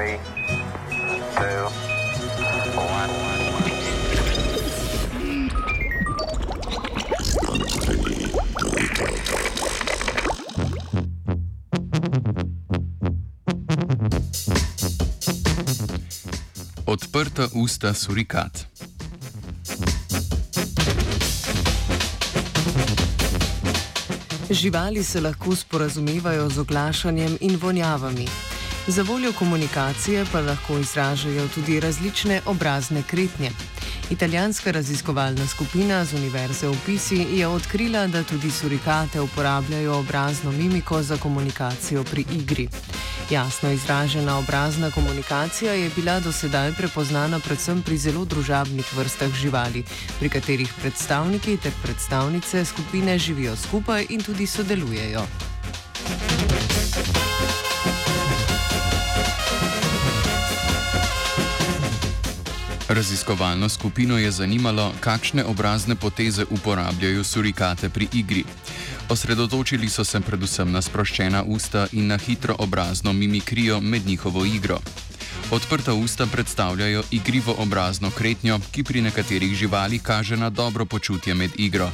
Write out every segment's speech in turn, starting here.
three, two, one. Odprta usta surikat. Živali se lahko sporazumevajo z oglašanjem in vonjavami. Za voljo komunikacije pa lahko izražajo tudi različne obrazne kretnje. Italijanska raziskovalna skupina z Univerze v Pisi je odkrila, da tudi surikate uporabljajo obrazno mimiko za komunikacijo pri igri. Jasno izražena obrazna komunikacija je bila do sedaj prepoznana predvsem pri zelo družabnih vrstah živali, pri katerih predstavniki ter predstavnice skupine živijo skupaj in tudi sodelujejo. Raziskovalno skupino je zanimalo, kakšne obrazne poteze uporabljajo surikate pri igri. Osredotočili so se predvsem na sproščena usta in na hitro obrazno mimikrijo med njihovo igro. Odprta usta predstavljajo igrivo obrazno kretnjo, ki pri nekaterih živalih kaže na dobro počutje med igro.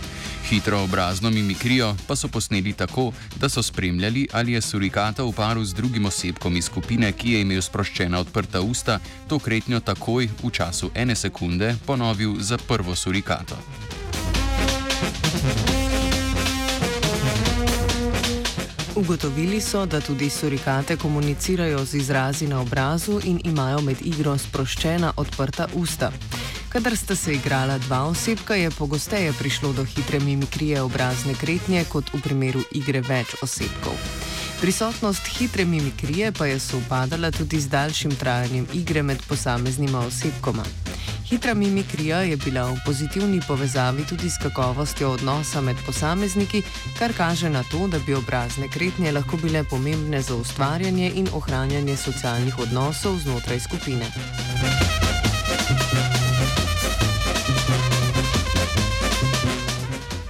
Hitro obrazno mimikrijo pa so posneli tako, da so spremljali, ali je surikata v paru z drugim osebkom iz skupine, ki je imel sproščena odprta usta, to kretnjo takoj v času ene sekunde ponovil za prvo surikato. Ugotovili so, da tudi surikate komunicirajo z izrazi na obrazu in imajo med igro sproščena odprta usta. Kadar sta se igrala dva osebka, je pogosteje prišlo do hitre mimikrije obrazne kretnje kot v primeru igre več osebkov. Prisotnost hitre mimikrije pa je sovpadala tudi z daljšim trajanjem igre med posameznima osebkoma. Hitra mimikrija je bila v pozitivni povezavi tudi s kakovostjo odnosa med posamezniki, kar kaže na to, da bi obrazne kretnje lahko bile pomembne za ustvarjanje in ohranjanje socialnih odnosov znotraj skupine.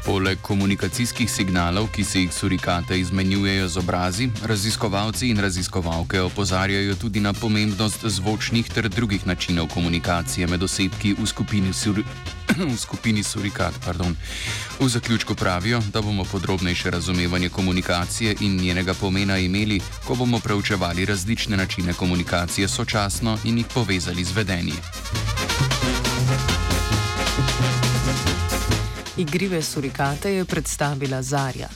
Poleg komunikacijskih signalov, ki se jih surikate izmenjujejo z obrazi, raziskovalci in raziskovalke opozarjajo tudi na pomembnost zvočnih ter drugih načinov komunikacije med osebki v skupini, sur v skupini surikat. Pardon. V zaključku pravijo, da bomo podrobnejše razumevanje komunikacije in njenega pomena imeli, ko bomo preučevali različne načine komunikacije sočasno in jih povezali z vedenjem. Igrive surikate je predstavila Zarja.